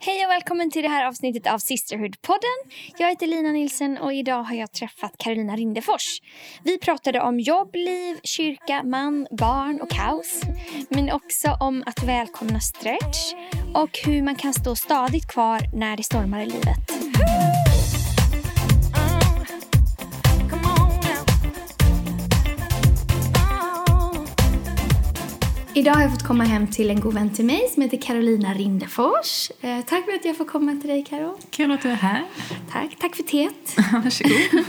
Hej och välkommen till det här avsnittet av Sisterhood-podden. Jag heter Lina Nilsen och idag har jag träffat Carolina Rindefors. Vi pratade om jobb, liv, kyrka, man, barn och kaos. Men också om att välkomna stretch och hur man kan stå stadigt kvar när det stormar i livet. Idag har jag fått komma hem till en god vän till mig som heter Carolina Rindefors. Eh, tack för att jag får komma till dig, Karo. Kul att du är här. Tack. Tack för teet. Varsågod.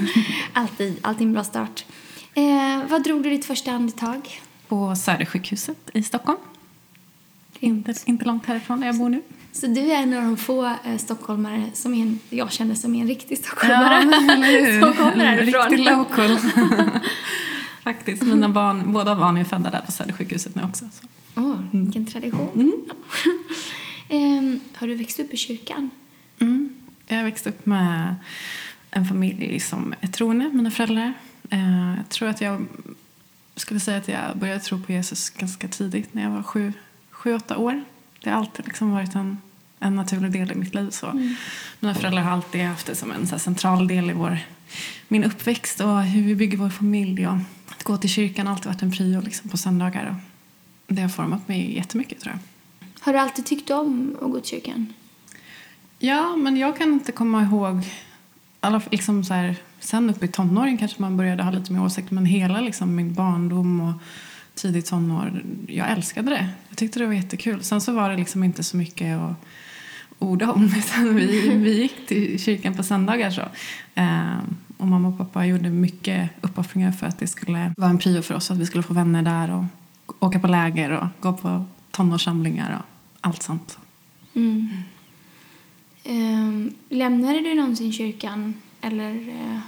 alltid, alltid en bra start. Eh, vad drog du ditt första andetag? På Södersjukhuset i Stockholm. Inte, inte långt härifrån där jag bor nu. Så du är en av de få eh, stockholmare som en, jag känner som är en riktig stockholmare. Ja, som kommer härifrån. Riktigt local. Faktiskt. Mina barn, båda barn är födda där på Södersjukhuset nu också. Så. Oh, vilken tradition. Mm. Ehm, har du växt upp i kyrkan? Mm. Jag växte upp med en familj som är troende, mina föräldrar. Eh, jag tror att jag skulle säga att jag började tro på Jesus ganska tidigt, när jag var sju, sju åtta år. Det har alltid liksom varit en, en naturlig del i mitt liv. Så. Mm. Mina föräldrar har alltid haft det som en så central del i vår, min uppväxt och hur vi bygger vår familj. Och att gå till kyrkan har alltid varit en prio liksom, på söndagar. Och det har format mig jättemycket tror jag. Har du alltid tyckt om att gå till kyrkan? Ja, men jag kan inte komma ihåg... Alla, liksom så här, sen uppe i tonåren kanske man började ha lite mer åsikter men hela liksom, min barndom och tidigt tonår, jag älskade det. Jag tyckte det var jättekul. Sen så var det liksom inte så mycket att orda om utan vi, vi gick till kyrkan på söndagar. Så. Eh, och mamma och pappa gjorde mycket uppoffringar för att det skulle vara en prio för oss att vi skulle få vänner där och åka på läger och gå på tonårssamlingar och allt sånt. Mm. Ehm, lämnade du någonsin kyrkan eller eh,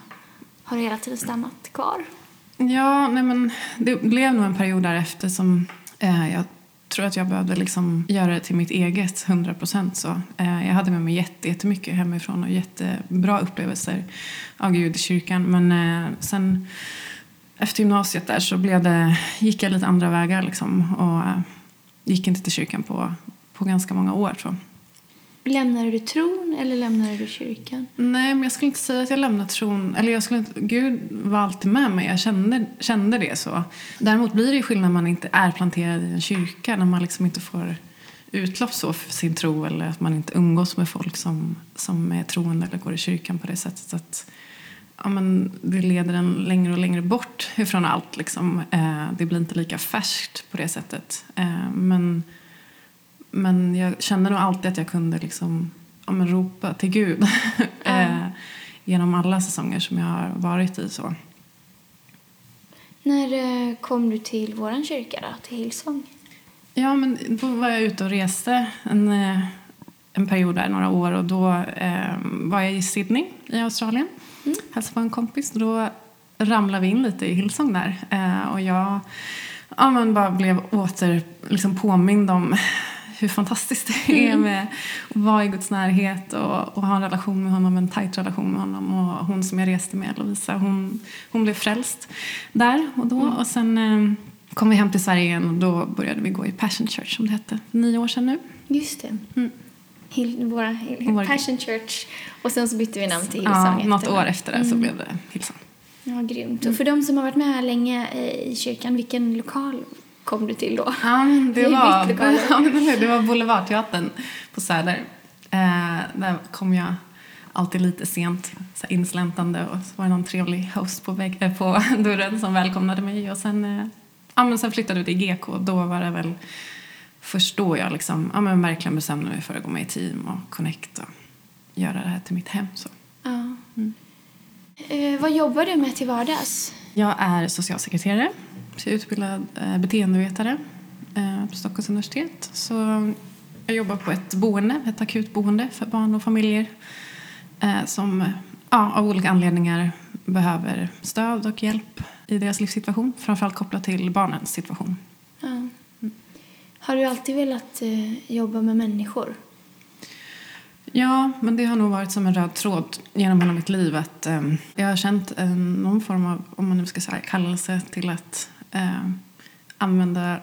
har du hela tiden stannat kvar? Ja, nej men det blev nog en period därefter som eh, jag tror att jag behövde liksom göra det till mitt eget, 100 procent. Eh, jag hade med mig jätte, jättemycket hemifrån och jättebra upplevelser av Gud i kyrkan. Men eh, sen efter gymnasiet där så blev det, gick jag lite andra vägar liksom, och eh, gick inte till kyrkan på, på ganska många år. Så. Lämnade du tron eller lämnade du kyrkan? Nej, men jag skulle inte säga att jag lämnade tron. Eller jag skulle inte, Gud var alltid med mig. Jag kände, kände det så. Däremot blir det ju skillnad när man inte är planterad i en kyrka. När man liksom inte får utlopp så för sin tro. Eller att man inte umgås med folk som, som är troende eller går i kyrkan på det sättet. Att, ja, men det leder en längre och längre bort ifrån allt. Liksom. Eh, det blir inte lika färskt på det sättet. Eh, men men jag kände nog alltid att jag kunde liksom, ja, men ropa till Gud eh, genom alla säsonger som jag har varit i. så. När eh, kom du till vår kyrka, då, till Hillsong? Ja, men då var jag ute och reste en, eh, en period där, några år. Och Då eh, var jag i Sydney i Australien, mm. hälsade på en kompis. Och då ramlade vi in lite i Hillsong där. Eh, och jag ja, men bara blev åter liksom påmind om hur fantastiskt det är mm. med att vara i Guds närhet och, och, ha en relation med honom, en tajt relation med honom. Och hon som jag reste med, Lovisa, hon, hon blev frälst där och då. Mm. Och sen eh, kom vi hem till Sverige igen och då började vi gå i Passion Church som det hette, nio år sedan nu. Just det. Mm. Hill, våra, Hill, Passion Church och sen så bytte vi namn till Hillsong. Ja, något år efter det så mm. blev det Hillsong. Ja, grymt. Och för de som har varit med här länge i kyrkan, vilken lokal kom du till då? Ja, det, var, ja, det var Boulevardteatern på Söder. Eh, där kom jag alltid lite sent, så insläntande och så var det någon trevlig host på, väg, äh, på dörren som välkomnade mig. Och sen, eh, ja, men sen flyttade vi till GK och då var det väl först då jag liksom, ja, men verkligen bestämde mig för att gå med i team och connect och göra det här till mitt hem. Så. Ja. Mm. Eh, vad jobbar du med till vardags? Jag är socialsekreterare jag är utbildad eh, beteendevetare eh, på Stockholms universitet. Så jag jobbar på ett boende, ett akutboende för barn och familjer eh, som ja, av olika anledningar behöver stöd och hjälp i deras livssituation. Framförallt kopplat till barnens situation. Ja. Har du alltid velat jobba med människor? Ja, men det har nog varit som en röd tråd genom hela mitt liv. Att, eh, jag har känt en, någon form av om man nu ska säga, kallelse till att eh, använda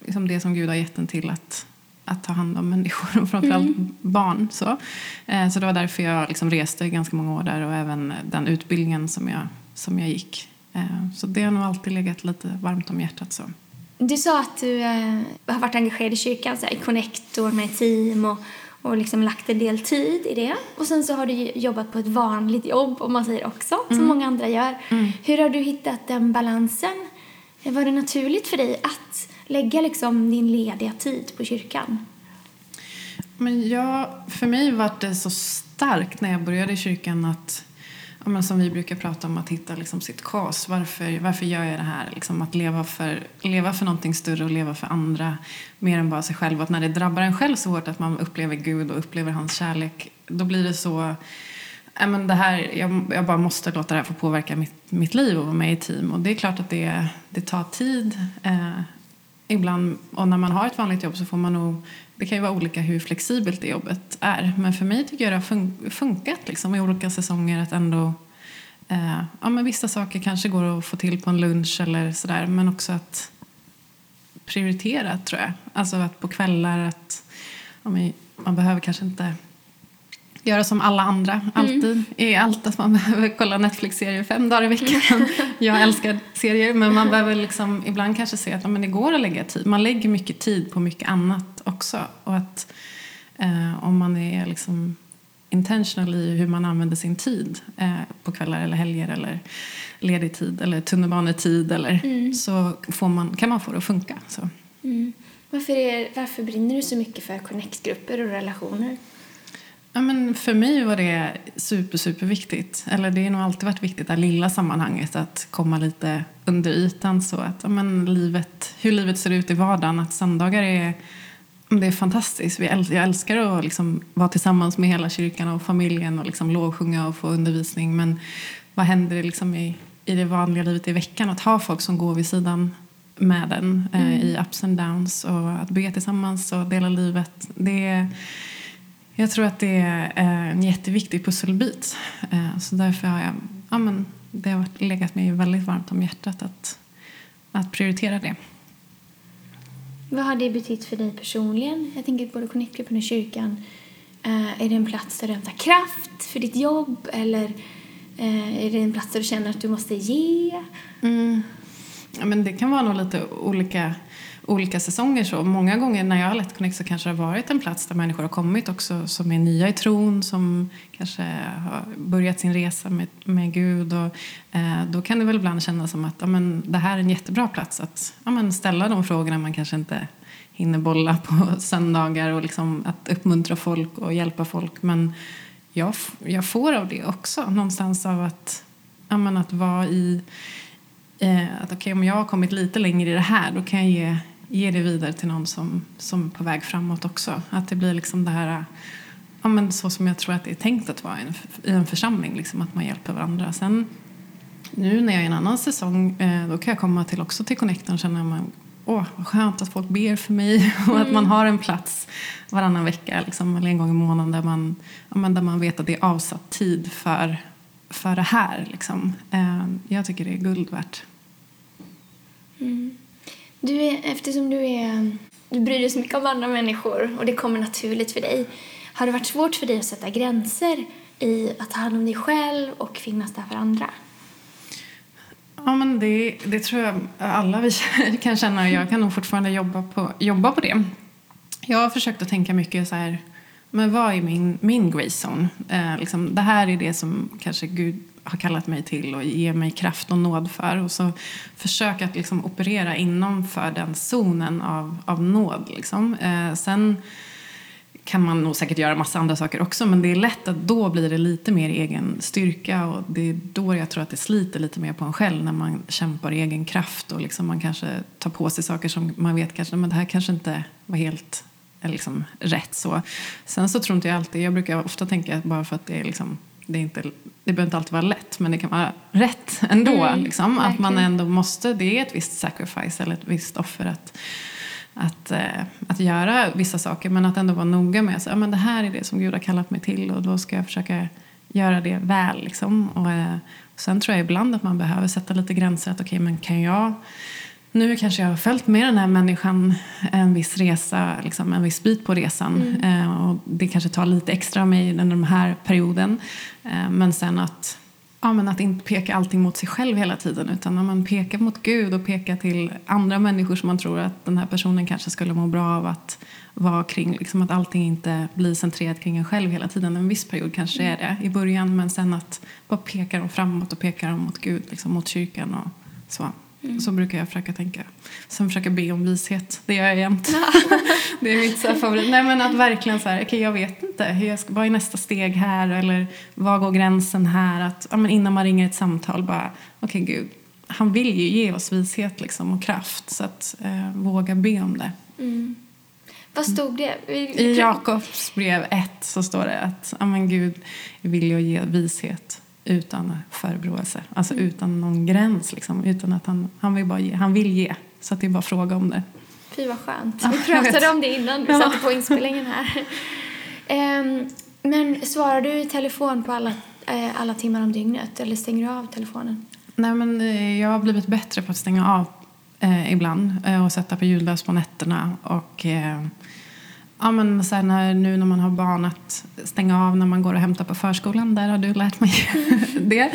liksom det som Gud har gett en till att att ta hand om människor, och framförallt mm. barn. Så. Eh, så det var därför jag liksom reste ganska många år där och även den utbildningen som jag, som jag gick. Eh, så det har nog alltid legat lite varmt om hjärtat. Så. Du sa att du eh, har varit engagerad i kyrkan, så här, i Connector med team och, och liksom lagt en del tid i det. Och sen så har du jobbat på ett vanligt jobb, om man säger också, mm. som många andra gör. Mm. Hur har du hittat den balansen? Eh, var det naturligt för dig att lägga liksom din lediga tid på kyrkan? Men jag, för mig var det så starkt när jag började i kyrkan att ja, men som vi brukar prata om, att hitta liksom sitt kas. Varför, varför gör jag det här? Liksom att leva för, leva för någonting större och leva för andra mer än bara sig själv. Att när det drabbar en själv så hårt att man upplever Gud och upplever hans kärlek, då blir det så Äh, men det här, jag, jag, bara måste låta det här få påverka mitt, mitt liv och vara med i team. Och det är klart att det, det tar tid. Eh, ibland, och när man har ett vanligt jobb så får man nog, det kan ju vara olika hur flexibelt det jobbet är. Men för mig tycker jag det har funkat liksom, i olika säsonger att ändå eh, ja, men vissa saker kanske går att få till på en lunch eller sådär. Men också att prioritera tror jag. Alltså att på kvällar att ja, man behöver kanske inte göra som alla andra, mm. alltid. Mm. I allt att man behöver kolla Netflix-serier fem dagar i veckan. Jag älskar serier, men man behöver liksom ibland kanske se att men det går att lägga tid. Man lägger mycket tid på mycket annat också. Och att eh, om man är liksom intentional i hur man använder sin tid eh, på kvällar eller helger eller ledig tid eller tunnelbanetid eller mm. så får man, kan man få det att funka. Så. Mm. Varför, är, varför brinner du så mycket för connect-grupper och relationer? Ja, men för mig var det super, super viktigt. Eller det har nog alltid varit viktigt, det lilla sammanhanget, att komma lite under ytan. Så att, ja, men livet, hur livet ser ut i vardagen. Att söndagar är, det är fantastiskt. Jag älskar att liksom vara tillsammans med hela kyrkan och familjen och liksom lovsjunga och få undervisning. Men vad händer liksom i, i det vanliga livet i veckan? Att ha folk som går vid sidan med den eh, mm. eh, i ups and downs och att be tillsammans och dela livet. Det är, jag tror att det är eh, en jätteviktig pusselbit. Eh, så därför har jag, ja, men det har legat mig väldigt varmt om hjärtat att, att prioritera det. Vad har det betytt för dig personligen? Jag tänker både Connect-gruppen och kyrkan. Eh, är det en plats där du hämtar kraft för ditt jobb eller är det en plats där du känner att du måste ge? Mm. Ja, men det kan vara nog lite olika olika säsonger. Så många gånger när jag har lett Connect så kanske det har varit en plats där människor har kommit också som är nya i tron, som kanske har börjat sin resa med, med Gud. Och, eh, då kan det väl ibland kännas som att ja, men, det här är en jättebra plats att ja, men, ställa de frågorna man kanske inte hinner bolla på söndagar och liksom att uppmuntra folk och hjälpa folk. Men jag, jag får av det också, någonstans av att, ja, men, att vara i eh, att okay, om jag har kommit lite längre i det här då kan jag ge ge det vidare till någon som, som är på väg framåt också. Att det blir liksom det här, ja, men så som jag tror att det är tänkt att vara i en, i en församling, liksom, att man hjälper varandra. Sen nu när jag är i en annan säsong, eh, då kan jag komma till också till Connecten och känna att åh, vad skönt att folk ber för mig och mm. att man mm. har en plats varannan vecka liksom, eller en gång i månaden där man, där man vet att det är avsatt tid för, för det här. Liksom. Eh, jag tycker det är guld värt. Mm. Du är, eftersom du, är, du bryr dig så mycket om andra människor och det kommer naturligt för dig. Har det varit svårt för dig att sätta gränser i att ta hand om dig själv och finnas där för andra? Ja, men det, det tror jag alla vi kan känna. Jag kan nog fortfarande jobba på, jobba på det. Jag har försökt att tänka mycket så här, men vad är min, min grace zone? Eh, liksom, det här är det som kanske Gud har kallat mig till och ger mig kraft och nåd för. Och så försöka att liksom operera inom för den zonen av, av nåd. Liksom. Eh, sen kan man nog säkert göra massa andra saker också men det är lätt att då blir det lite mer egen styrka och det är då jag tror att det sliter lite mer på en själv när man kämpar i egen kraft och liksom man kanske tar på sig saker som man vet kanske men det här kanske inte var helt liksom, rätt så. Sen så tror inte jag alltid, jag brukar ofta tänka bara för att det är liksom det, är inte, det behöver inte alltid vara lätt, men det kan vara rätt ändå. Mm, liksom. Att man ändå måste, det är ett visst sacrifice eller ett visst offer att, att, äh, att göra vissa saker. Men att ändå vara noga med att ja, det här är det som Gud har kallat mig till och då ska jag försöka göra det väl. Liksom. Och, äh, och sen tror jag ibland att man behöver sätta lite gränser. Att okay, men kan jag nu kanske jag har följt med den här människan en viss resa, liksom en viss bit på resan. Mm. Eh, och det kanske tar lite extra av mig under den här perioden. Eh, men sen att, ja, men att inte peka allting mot sig själv hela tiden utan när man pekar mot Gud och pekar till andra människor som man tror att den här personen kanske skulle må bra av att vara kring. Liksom att allting inte blir centrerat kring en själv hela tiden. En viss period kanske är det i början men sen att bara peka dem framåt och peka dem mot Gud, liksom mot kyrkan och så. Mm. Så brukar jag försöka tänka. Sen försöka be om vishet. Det gör jag jämt. det är mitt så favorit. Nej men att verkligen så här, okay, jag vet inte. Hur jag ska, vad är nästa steg här? Eller var går gränsen här? Att, ja, men innan man ringer ett samtal bara, okej okay, Gud. Han vill ju ge oss vishet liksom, och kraft. Så att eh, våga be om det. Mm. Vad stod det? I Jakobs brev 1 så står det att ja, men Gud vill ju ge vishet utan förebråelse. Alltså mm. utan någon gräns. Liksom. Utan att han, han, vill bara ge, han vill ge. Så att det är bara fråga om det. Fy vad skönt. Ja, vi pratade om det innan vi ja. satte på inspelningen här. um, men svarar du i telefon på alla, uh, alla timmar om dygnet eller stänger du av telefonen? Nej, men uh, jag har blivit bättre på att stänga av uh, ibland och sätta på ljudlös på nätterna. Och Ja, men så när, nu när man har barn att stänga av när man går och hämtar på förskolan. Där har du lärt mig det.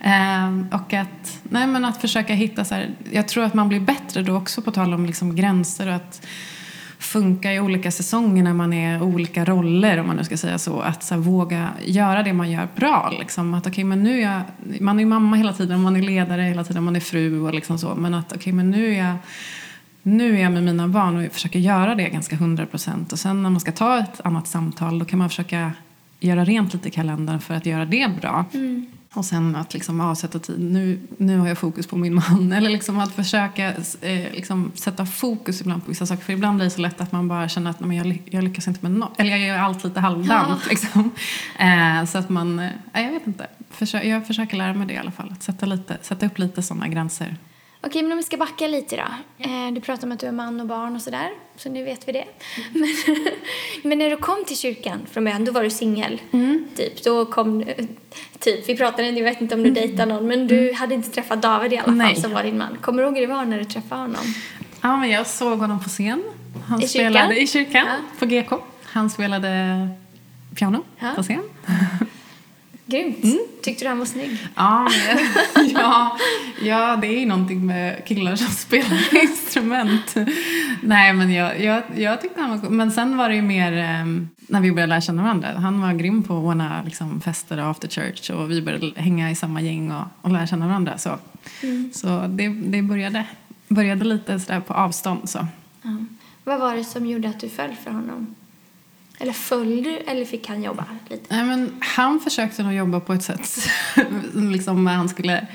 Ehm, och att, nej, men att försöka hitta så här, Jag tror att man blir bättre då också på tal om liksom gränser och att funka i olika säsonger när man är olika roller om man nu ska säga så. Att så här, våga göra det man gör bra. Liksom. Att, okay, men nu är jag, man är mamma hela tiden, man är ledare hela tiden, man är fru och liksom så. Men att okay, men nu är jag nu är jag med mina barn och försöker göra det ganska hundra procent. Och sen när man ska ta ett annat samtal då kan man försöka göra rent lite i kalendern för att göra det bra. Mm. Och sen att liksom avsätta tid. Nu, nu har jag fokus på min man. Eller liksom att försöka eh, liksom sätta fokus ibland på vissa saker. För ibland blir det så lätt att man bara känner att men jag, jag lyckas inte med något. Eller jag gör allt lite halvdant. Ja. Liksom. Eh, så att man, eh, jag vet inte. Försök, jag försöker lära mig det i alla fall. Att sätta, lite, sätta upp lite sådana gränser. Okej, men om vi ska backa lite då. Eh, du pratar om att du är man och barn och sådär, så nu vet vi det. Men, men, när du kom till kyrkan från början, då var du singel, mm. typ. Då kom typ, vi pratade, jag vet inte om du mm. dejtade någon, men du mm. hade inte träffat David i alla fall Nej. som var din man. Kommer du ihåg hur det var när du träffade honom? Ja, men jag såg honom på scen. Han I spelade kyrkan? i kyrkan, ja. på GK. Han spelade piano ja. på scen. Grymt. Mm. Tyckte du han var snygg? Ja, ja, ja, det är ju någonting med killar som spelar instrument. Nej, men jag, jag, jag tyckte han var Men sen var det ju mer um, när vi började lära känna varandra. Han var grym på att ordna liksom, fester och after church och vi började hänga i samma gäng och, och lära känna varandra. Så, mm. så det, det började, började lite sådär på avstånd. Så. Mm. Vad var det som gjorde att du föll för honom? Eller föll du eller fick han jobba lite? Nej, men han försökte nog jobba på ett sätt liksom han skulle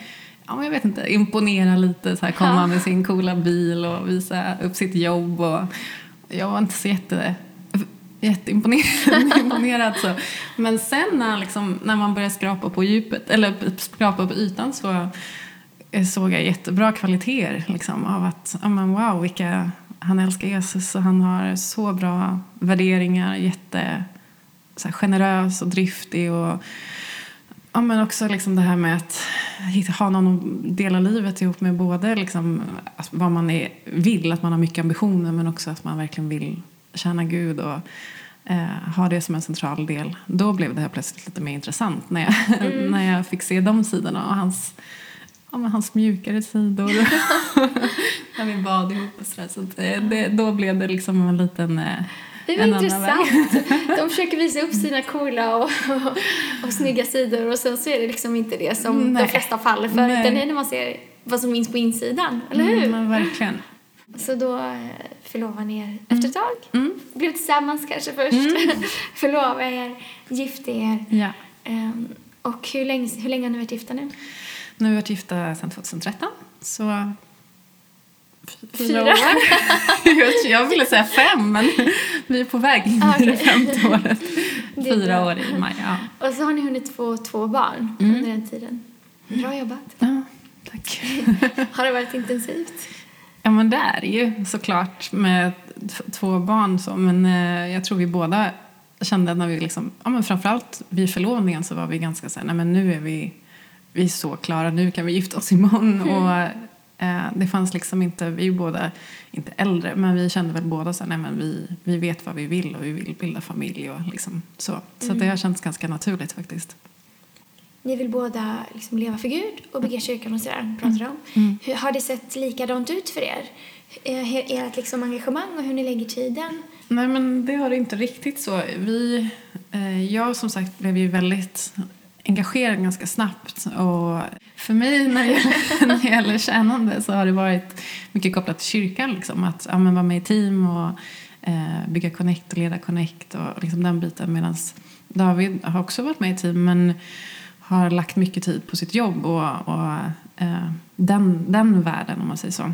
ja, men jag vet inte, imponera lite, så här, komma med sin coola bil och visa upp sitt jobb. Och jag var inte så jätte, jätteimponerad. så. Men sen när, liksom, när man började skrapa på djupet, eller skrapa på ytan så såg jag jättebra kvaliteter liksom, av att, ja, men wow, vilka han älskar Jesus och han har så bra värderingar, jätte så här, generös och driftig och ja, men också liksom det här med att ha någon att dela livet ihop med både liksom, alltså, vad man är, vill, att man har mycket ambitioner men också att man verkligen vill tjäna Gud och eh, ha det som en central del. Då blev det här plötsligt lite mer intressant när jag, mm. när jag fick se de sidorna och hans ja, men hans mjukare sidor. när vi bad ihop och sådär. Så det, det, då blev det liksom en liten eh, det var intressant. De försöker visa upp sina coola och, och, och snygga sidor och sen så är det liksom inte det som Nej. de flesta faller för. Nej. Utan det är när man ser vad som finns på insidan, eller hur? Mm, verkligen. Så då eh, förlovade ni er mm. efter ett tag. Mm. Blev tillsammans kanske först. Mm. förlovade er, gifte er. Ja. Um, och hur länge, hur länge har ni varit gifta nu? Nu har vi varit gifta sedan 2013. Så fyra år. jag ville säga fem, men vi är på väg in i det femte året. Fyra år i maj. Ja. Och så har ni hunnit få två barn mm. under den tiden. Bra jobbat. Ja, tack. har det varit intensivt? Ja, men det är ju såklart med två barn. Så. Men eh, jag tror vi båda kände när vi liksom, ja men framförallt vid förlovningen så var vi ganska så här, nej men nu är vi vi är så klara, nu kan vi gifta oss imorgon. Mm. Och Eh, det fanns liksom inte, vi är ju båda inte äldre, men vi kände väl båda så här, nej men vi, vi vet vad vi vill och vi vill bilda familj och liksom så. Så Mm. det har känts ganska naturligt faktiskt. Ni vill båda liksom leva för Gud och bygga kyrkan och sådär, pratar om. Mm. Hur, har det sett likadant ut för er? Eh, Ert liksom engagemang och hur ni lägger tiden? Nej men det har det inte riktigt så. Vi, eh, jag som sagt blev ju väldigt engagerad ganska snabbt. Och för mig när det gäller, när det gäller tjänande så har det varit mycket kopplat till kyrkan. Liksom, att ja, men vara med i team och eh, bygga connect och leda connect och liksom den biten. Medan David har också varit med i team men har lagt mycket tid på sitt jobb och, och eh, den, den världen om man säger så.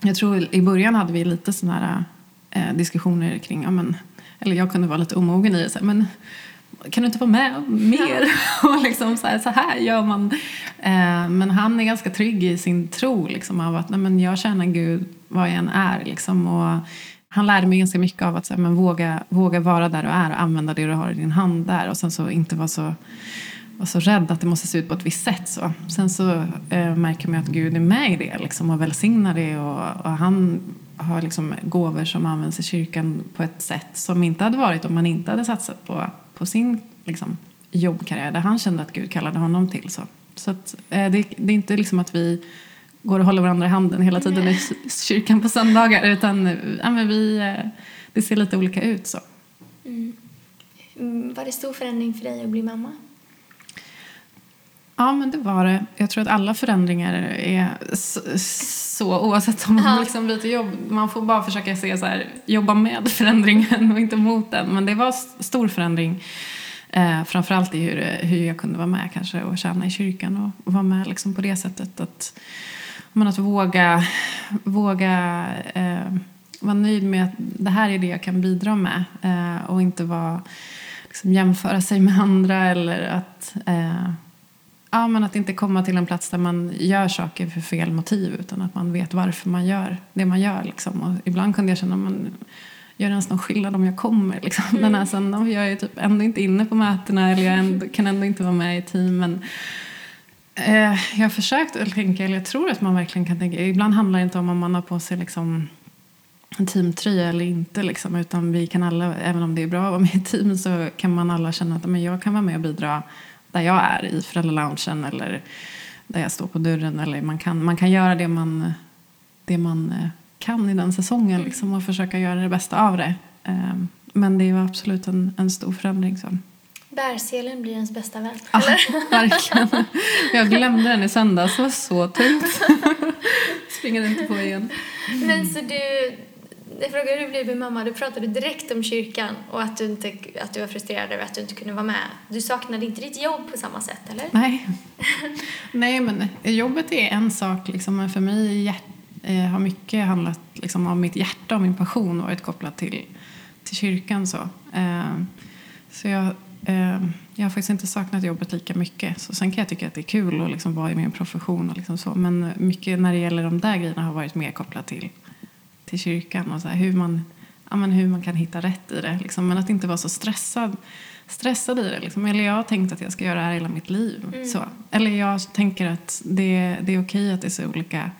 Jag tror i början hade vi lite sådana här eh, diskussioner kring, ja, men, eller jag kunde vara lite omogen i det, så här, men kan du inte vara med mer? och liksom så här, så här gör man. Eh, men han är ganska trygg i sin tro liksom, av att nej, men jag känner Gud vad jag än är. Liksom, och han lärde mig ganska mycket av att så här, men våga, våga vara där du är och använda det du har i din hand där. Och sen så inte vara så var så rädd att det måste se ut på ett visst sätt. Så. Sen så eh, märker man att Gud är med i det liksom, och välsignar det. Och, och han har liksom gåvor som används i kyrkan på ett sätt som inte hade varit om man inte hade satsat på, på sin liksom, jobbkarriär där han kände att Gud kallade honom till. Så, så att, eh, det, det är inte liksom att vi går och håller varandra i handen hela tiden i kyrkan på söndagar utan ja, men vi, eh, det ser lite olika ut. så. Mm, var det stor förändring för dig att bli mamma? Ja, men det var det. Jag tror att alla förändringar är så, oavsett om man Ja. liksom byter jobb. Man får bara försöka se så här, jobba med förändringen och inte mot den. Men det var stor förändring. Eh, framförallt i hur, hur jag kunde vara med kanske och tjäna i kyrkan och, och vara med liksom på det sättet. Att, men att våga, våga eh, vara nöjd med att det här är det jag kan bidra med. Eh, och inte vara, liksom, jämföra sig med andra eller att eh, Ja, men att inte komma till en plats där man gör saker för fel motiv utan att man vet varför man gör det man gör. Liksom. Och ibland kunde jag känna, men gör det ens någon skillnad om jag kommer? Liksom. Den här söndagen, jag är typ ändå inte inne på mötena eller jag ändå, kan ändå inte vara med i teamen. Eh, jag har försökt att tänka, eller jag tror att man verkligen kan tänka, ibland handlar det inte om om man har på sig liksom en teamtröja eller inte. Liksom, utan vi kan alla, även om det är bra att vara med i team så kan man alla känna att men jag kan vara med och bidra där jag är i föräldraloungen eller där jag står på dörren. Eller man, kan, man kan göra det man, det man eh, kan i den säsongen liksom, och försöka göra det bästa av det. Eh, Men det var absolut en, en stor förändring. Så. Bärselen blir ens bästa vän. Ja, verkligen. Jag glömde den i söndags. Det var så tungt. Springer inte på igen. Men så du, jag frågade hur du blev mamma, du pratade direkt om kyrkan och att du, inte, att du var frustrerad över att du inte kunde vara med. Du saknade inte ditt jobb på samma sätt, eller? Nej. Nej, men jobbet är en sak. Liksom, men för mig hjärt, eh, har mycket handlat liksom, om mitt hjärta och min passion varit kopplat till, till kyrkan. Så, eh, så jag, eh, jag har faktiskt inte saknat jobbet lika mycket. Så sen kan jag tycka att det är kul att liksom, vara i min profession. Och liksom så. Men mycket när det gäller de där grejerna har varit mer kopplat till, till kyrkan och så här, hur, man, ja, men hur man kan hitta rätt i det. Liksom. Men att inte vara så stressad stressad i det. Liksom. Eller jag har tänkt att jag ska göra det här hela mitt liv. Så. Eller jag tänker att det, det är okej att det ser olika,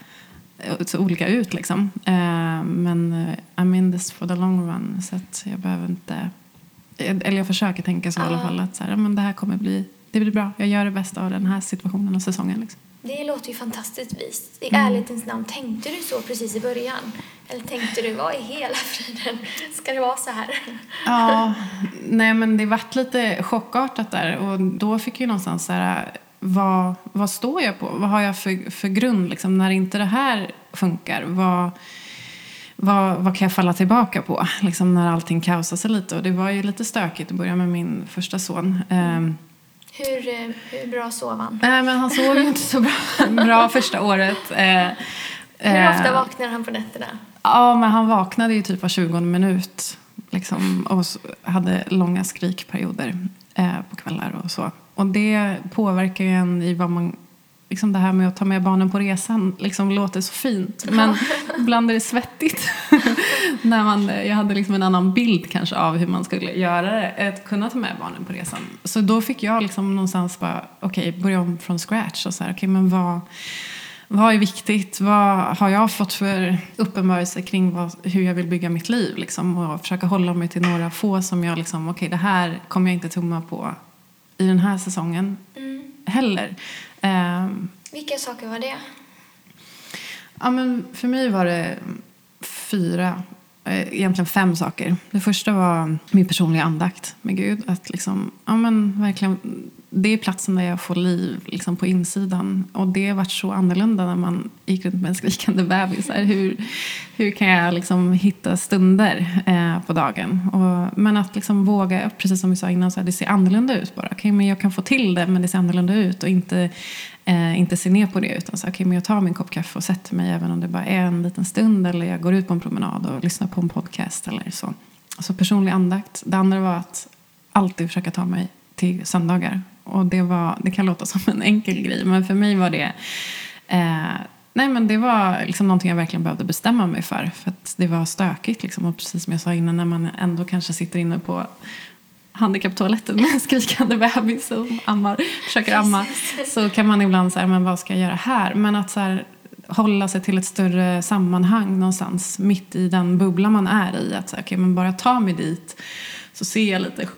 ser olika ut. Liksom. Eh, men eh, I'm in this for the long run. Så att jag behöver inte... Eller jag försöker tänka så i alla Ja. fall. Att så här, men det här kommer bli... Det blir bra. Jag gör det bästa av den här situationen och säsongen. Liksom. Det låter ju fantastiskt vist. I Mm. ärlighetens namn, tänkte du så precis i början? Eller tänkte du, vad i hela friden ska det vara så här? Ja, nej men det vart lite chockartat där och då fick jag någonstans så här, vad, vad står jag på? Vad har jag för, för grund liksom? När inte det här funkar, vad, vad, vad kan jag falla tillbaka på? Liksom när allting kaosar sig lite och det var ju lite stökigt i början med min första son. Ehm, Hur, eh, hur bra sov han? nej men han såg ju inte så bra, bra första året. Eh, Hur eh, ofta vaknar han på nätterna? Ja, men han vaknade ju typ var 20 minut. Liksom, och hade långa skrikperioder eh, på kvällar och så. Och det påverkar ju en i vad man... Liksom det här med att ta med barnen på resan liksom låter så fint. Men ibland är det svettigt. När man, jag hade liksom en annan bild kanske av hur man skulle göra det. Att kunna ta med barnen på resan. Så då fick jag liksom någonstans bara, okej, börja om från scratch. Och så här, okej, men vad vad är viktigt? Vad har jag fått för uppenbarelse kring vad, hur jag vill bygga mitt liv? Liksom, och försöka hålla mig till några få som jag liksom, okej okay, det här kommer jag inte tumma på i den här säsongen mm. heller. Um, Vilka saker var det? Ja, men för mig var det fyra Eh, egentligen fem saker. Det första var min personliga andakt med Gud. Att liksom, ja men verkligen, det är platsen där jag får liv liksom på insidan. Och det har varit så annorlunda när man gick runt med en skrikande bebis. Hur, hur kan jag liksom hitta stunder eh, på dagen? Och, men att liksom våga, precis som vi sa innan, så här, det ser annorlunda ut bara. Okay, men jag kan få till det men det ser annorlunda ut. Och inte eh, inte se ner på det utan så, okay, men jag tar min kopp kaffe och sätter mig även om det bara är en liten stund eller jag går ut på en promenad och lyssnar på en podcast eller så. Så personlig andakt. Det andra var att alltid försöka ta mig till söndagar. Och det, var, det kan låta som en enkel grej men för mig var det eh, Nej, men det var liksom någonting jag verkligen behövde bestämma mig för. För det var stökigt. Liksom. Och precis som jag sa innan, när man ändå kanske sitter inne på handikapptoaletten med en skrikande bebis som ammar, försöker amma så kan man ibland säga men vad ska jag göra här? Men att så här, hålla sig till ett större sammanhang någonstans mitt i den bubbla man är i. Att så här, okay, men bara ta mig dit så ser jag lite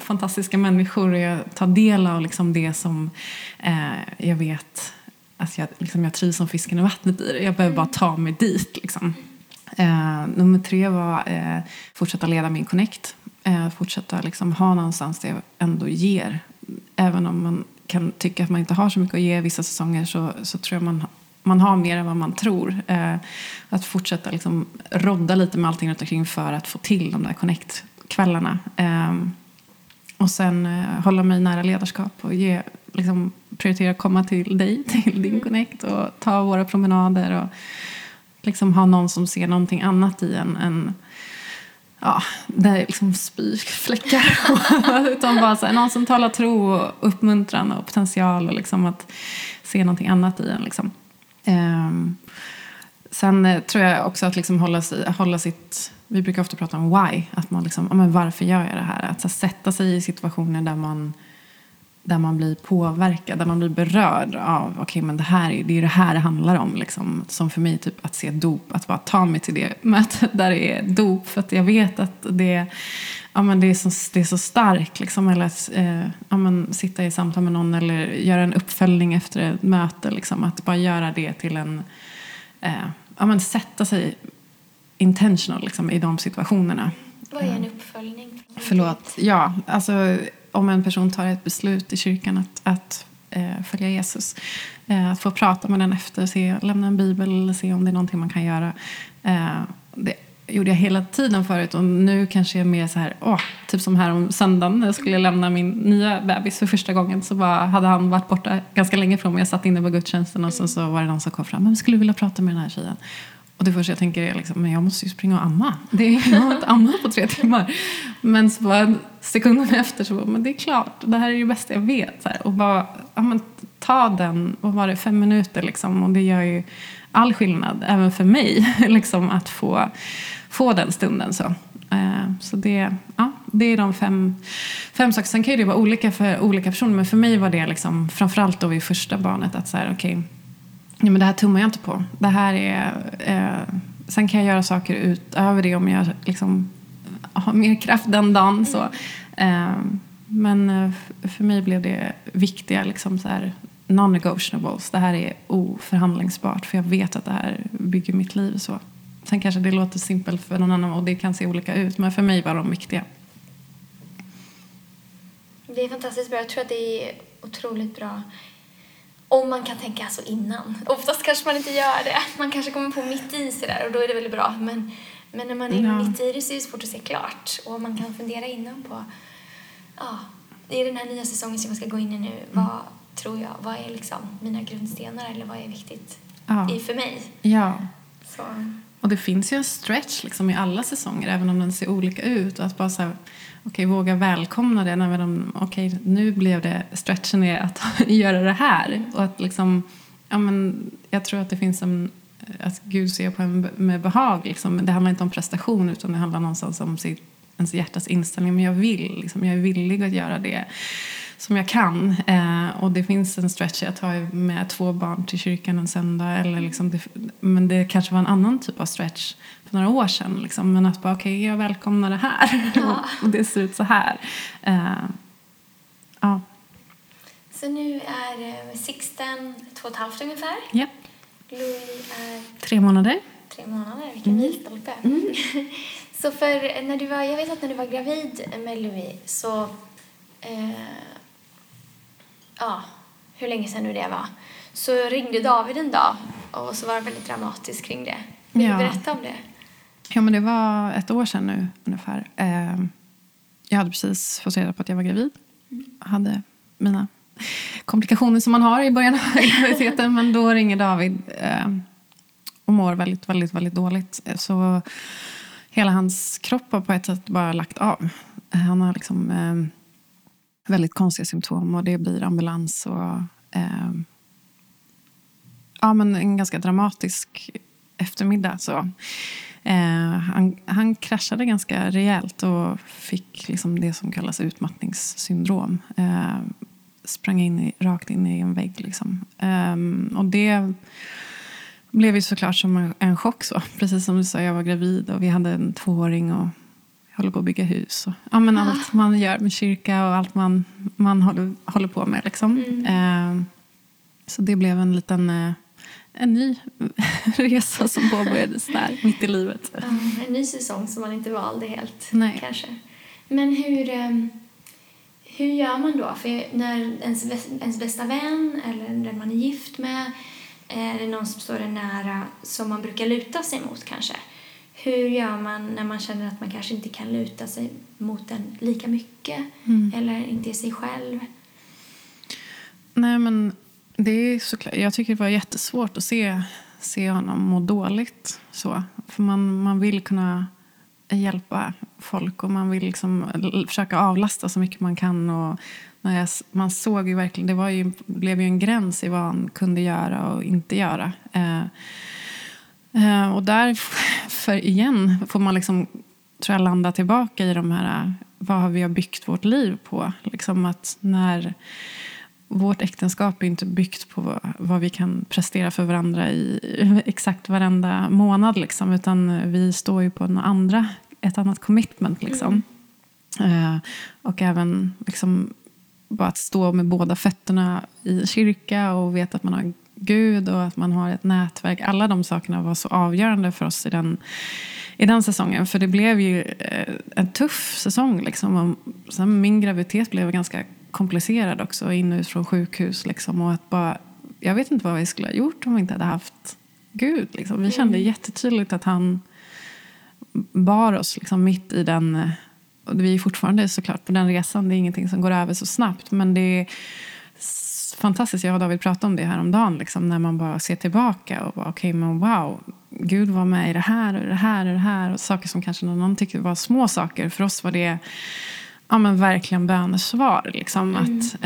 fantastiska människor och jag tar del av liksom det som eh, jag vet att jag, liksom jag trivs som fisken i vattnet i det. Jag behöver bara ta mig dit. Liksom. Eh, nummer tre var eh, fortsätta leda min connect eh, fortsätta liksom ha någonstans det ändå ger. Även om man kan tycka att man inte har så mycket att ge vissa säsonger så, så tror jag man, man har mer än vad man tror. Eh, att fortsätta liksom rodda lite med allting runt omkring för att få till de där connect-kvällarna. Och sen eh, hålla mig nära ledarskap och ge, liksom, prioritera att komma till dig, till din connect och ta våra promenader och liksom ha någon som ser någonting annat i en än ja, det är liksom spykfläckar. Utan bara så här, någon som talar tro och uppmuntran och potential och liksom att se någonting annat i en. Liksom. Um, sen eh, tror jag också att liksom hålla, hålla sitt... Vi brukar ofta prata om why. Att man liksom, ja, men varför gör jag det här? Att så, sätta sig i situationer där man där man blir påverkad, där man blir berörd av okay, men det här det är det här det handlar om. Liksom. Som för mig typ att se dop, att bara ta mig till det mötet där det är dop. För att jag vet att det, ja, men det, är, så, det är så starkt. Liksom. Eller att eh, ja, men, sitta i samtal med någon eller göra en uppföljning efter ett möte. Liksom. Att bara göra det till en, eh, ja, men, sätta sig intentional liksom, i de situationerna. Vad är en uppföljning? Förlåt. Ja, alltså om en person tar ett beslut i kyrkan att, att eh, följa Jesus. Eh, att få prata med den efter, se, lämna en bibel eller se om det är någonting man kan göra. Eh, det gjorde jag hela tiden förut och nu kanske jag är mer så här, åh, typ som här om söndagen när jag skulle lämna min nya bebis för första gången så bara, hade han varit borta ganska länge från mig. Jag satt inne på gudstjänsten och så, så var det någon som kom fram, men skulle du vilja prata med den här tjejen. Och det första jag tänker är liksom, men jag måste ju springa och amma. Det är, jag har inte ammat på tre timmar. Men så bara sekunden efter så bara, men det är klart, det här är det bästa jag vet. Så här, och bara, ja, men, ta den, vad var det, fem minuter liksom. Och det gör ju all skillnad, även för mig, liksom, att få, få den stunden. Så, eh, så det, ja, det är de fem, fem saker. Sen kan det vara olika för olika personer, men för mig var det liksom, framförallt då vid första barnet att så här, okay, ja, men det här tummar jag inte på. Det här är, eh, sen kan jag göra saker utöver det om jag liksom har mer kraft den dagen. Så. Eh, men eh, för mig blev det viktiga liksom så här, non-negotiables. Det här är oförhandlingsbart för jag vet att det här bygger mitt liv. så. Sen kanske det låter simpelt för någon annan och det kan se olika ut men för mig var de viktiga. Det är fantastiskt bra. Jag tror att det är otroligt bra om man kan tänka så innan. Oftast kanske man inte gör det. Man kanske kommer på mitt i sådär och då är det väldigt bra. Men, men när man är ja. mitt i det så är det svårt att se klart. Och man kan fundera innan på, ja, i den här nya säsongen som jag ska gå in i nu, mm. vad tror jag, vad är liksom mina grundstenar eller vad är viktigt ja. i för mig? Ja. Så. Och det finns ju en stretch liksom i alla säsonger, även om den ser olika ut. Och att bara så här, okay, våga välkomna det. När de, okay, nu blev det stretchen är att göra det här. Och att liksom, ja, men, jag tror att det finns en att Gud ser på en med behag. Liksom. Det handlar inte om prestation utan det handlar någonstans om sitt, ens hjärtas inställning. Men jag vill, liksom, jag är villig att göra det som jag kan. Eh, och det finns en stretch, jag tar med två barn till kyrkan en söndag. Eller liksom det, men det kanske var en annan typ av stretch för några år sedan. Liksom. Men att bara, okej, okay, jag välkomnar det här. Ja. och det ser ut så här. Eh, ja. Så nu är eh, Sixten två och ett halvt ungefär? Ja. Louis är? Tre månader. Tre månader, vilken mm. milstolpe. Mm. så för när du var, jag vet att när du var gravid med Louis så eh, ja, hur länge sedan nu det var, så ringde David en dag och så var det väldigt dramatiskt kring det. Vill ja. du berätta om det? Ja, men det var ett år sedan nu ungefär. Eh, jag hade precis fått reda på att jag var gravid. Jag hade mina komplikationer som man har i början av graviditeten. men då ringer David eh, och mår väldigt, väldigt, väldigt dåligt. Så hela hans kropp har på ett sätt bara lagt av. Han har liksom eh, väldigt konstiga symptom och det blir ambulans och eh, ja, men en ganska dramatisk eftermiddag. Så. Eh, han, han kraschade ganska rejält och fick liksom det som kallas utmattningssyndrom. Eh, sprang in i, rakt in i en vägg. Liksom. Eh, och det blev ju såklart som en, en chock. Så. Precis som du sa, jag var gravid och vi hade en tvååring. och håller på att bygga hus. Och, ja, men allt man gör med kyrka och allt man, man håller, håller på med. Liksom. Mm. Eh, så det blev en liten eh, en ny resa som påbörjades där, mitt i livet. Ja, en ny säsong som man inte valde helt. Nej. kanske. Men hur, eh, hur gör man då? För när ens, ens bästa vän eller den man är gift med är det någon som står en nära som man brukar luta sig mot kanske? Hur gör man när man känner att man kanske inte kan luta sig mot den lika mycket mm. eller inte är sig själv? Nej, men det är såklart. Jag tycker det var jättesvårt att se, se honom må dåligt. Så. För man, man vill kunna hjälpa folk och man vill liksom försöka avlasta så mycket man kan. Och när jag, man såg ju verkligen, det var ju, blev ju en gräns i vad han kunde göra och inte göra. Eh, eh, och därför igen får man liksom, tror jag, landa tillbaka i de här, vad vi har byggt vårt liv på. Liksom att när vårt äktenskap är inte byggt på vad vi kan prestera för varandra i exakt varenda månad. Liksom, utan vi står ju på en andra, ett annat commitment. Liksom. Mm. Uh, och även liksom, bara att stå med båda fötterna i kyrka och veta att man har Gud och att man har ett nätverk. Alla de sakerna var så avgörande för oss i den, i den säsongen. För det blev ju uh, en tuff säsong. Liksom. Och min graviditet blev ganska komplicerad också, in och ut från sjukhus. Liksom, och att bara, jag vet inte vad vi skulle ha gjort om vi inte hade haft Gud. Liksom. Vi kände mm. jättetydligt att han bar oss liksom, mitt i den... Och vi är fortfarande såklart på den resan. Det är ingenting som går över så snabbt. Men det är fantastiskt. Jag och David pratade om det här om dagen liksom, När man bara ser tillbaka och bara, okej, okay, men wow. Gud var med i det här och det här och det här. Och saker som kanske någon tyckte var små saker. För oss var det ja, men verkligen bönesvar. Liksom, mm. att,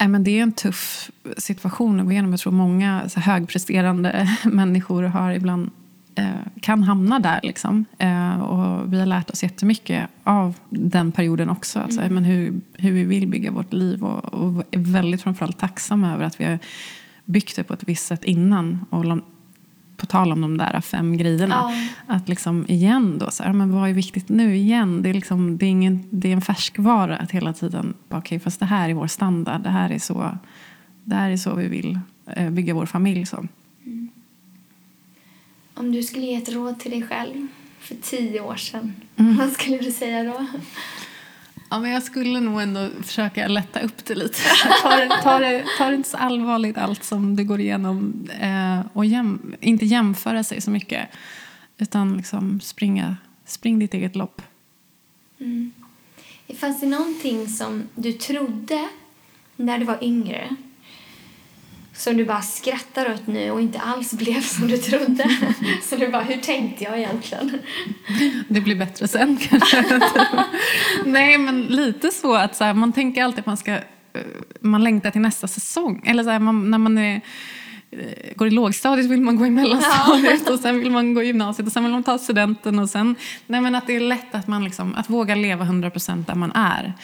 eh, men det är en tuff situation att gå igenom. Jag tror många så högpresterande människor har ibland eh, kan hamna där. Liksom. Eh, och vi har lärt oss jättemycket av den perioden också. Alltså, mm. men hur, hur vi vill bygga vårt liv. Och, och är väldigt framförallt tacksamma över att vi har byggt det på ett visst sätt innan. Och på tal om de där fem grejerna. Ja. Att liksom igen då, så här, men vad är viktigt nu igen? Det är, liksom, det är, ingen, det är en färskvara att hela tiden, okej okay, fast det här är vår standard. Det här är så, det här är så vi vill eh, bygga vår familj. Så. Om du skulle ge ett råd till dig själv för tio år sedan, mm. vad skulle du säga då? Ja, men jag skulle nog ändå försöka lätta upp det lite. ta, det, ta, det, ta det inte så allvarligt allt som du går igenom. Eh, och jäm, inte jämföra sig så mycket. Utan liksom springa, spring ditt eget lopp. Mm. Fanns det någonting som du trodde när du var yngre som du bara skrattar åt nu och inte alls blev som du trodde. så du bara, hur tänkte jag egentligen? Det blir bättre sen kanske. Nej, men lite så att så här, man tänker alltid att man ska, eh, man längtar till nästa säsong. Eller så här, man, när man är eh, går i lågstadiet vill man gå i mellanstadiet ja. och sen vill man gå i gymnasiet och sen vill man ta studenten och sen, nej men att det är lätt att man liksom, att våga leva 100% där man är.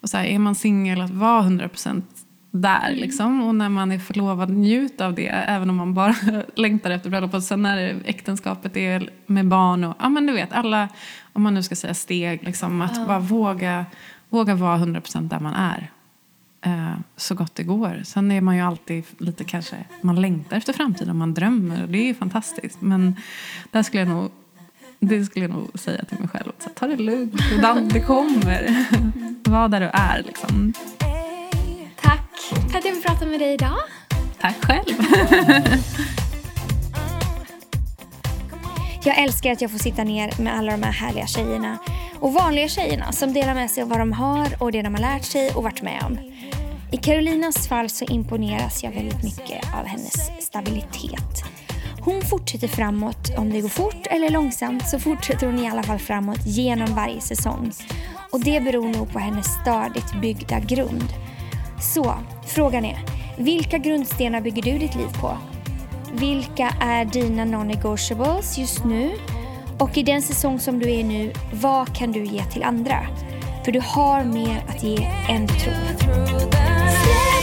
Och så här, är man singel, att vara 100% där. Mm. Liksom. Och när man är förlovad, njut av det. Även om man bara längtar efter bröllopet. Sen när äktenskapet är med barn och ja men du vet alla, om man nu ska säga steg. Liksom, att bara våga, våga vara 100% där man är. Eh, så gott det går. Sen är man ju alltid lite kanske, man längtar efter framtiden, man drömmer och det är fantastiskt. Men där skulle jag nog, det skulle jag nog säga till mig själv. Så, ta det lugnt, det kommer. Var där du är liksom. För att jag fick prata med dig idag. Tack själv. Jag älskar att jag får sitta ner med alla de här härliga tjejerna och vanliga tjejerna som delar med sig av vad de har och det de har lärt sig och varit med om. I Carolinas fall så imponeras jag väldigt mycket av hennes stabilitet. Hon fortsätter framåt, om det går fort eller långsamt så fortsätter hon i alla fall framåt genom varje säsong. Och det beror nog på hennes stadigt byggda grund. Så, frågan är, vilka grundstenar bygger du ditt liv på? Vilka är dina non-negotiables just nu? Och i den säsong som du är nu, vad kan du ge till andra? För du har mer att ge än du tror.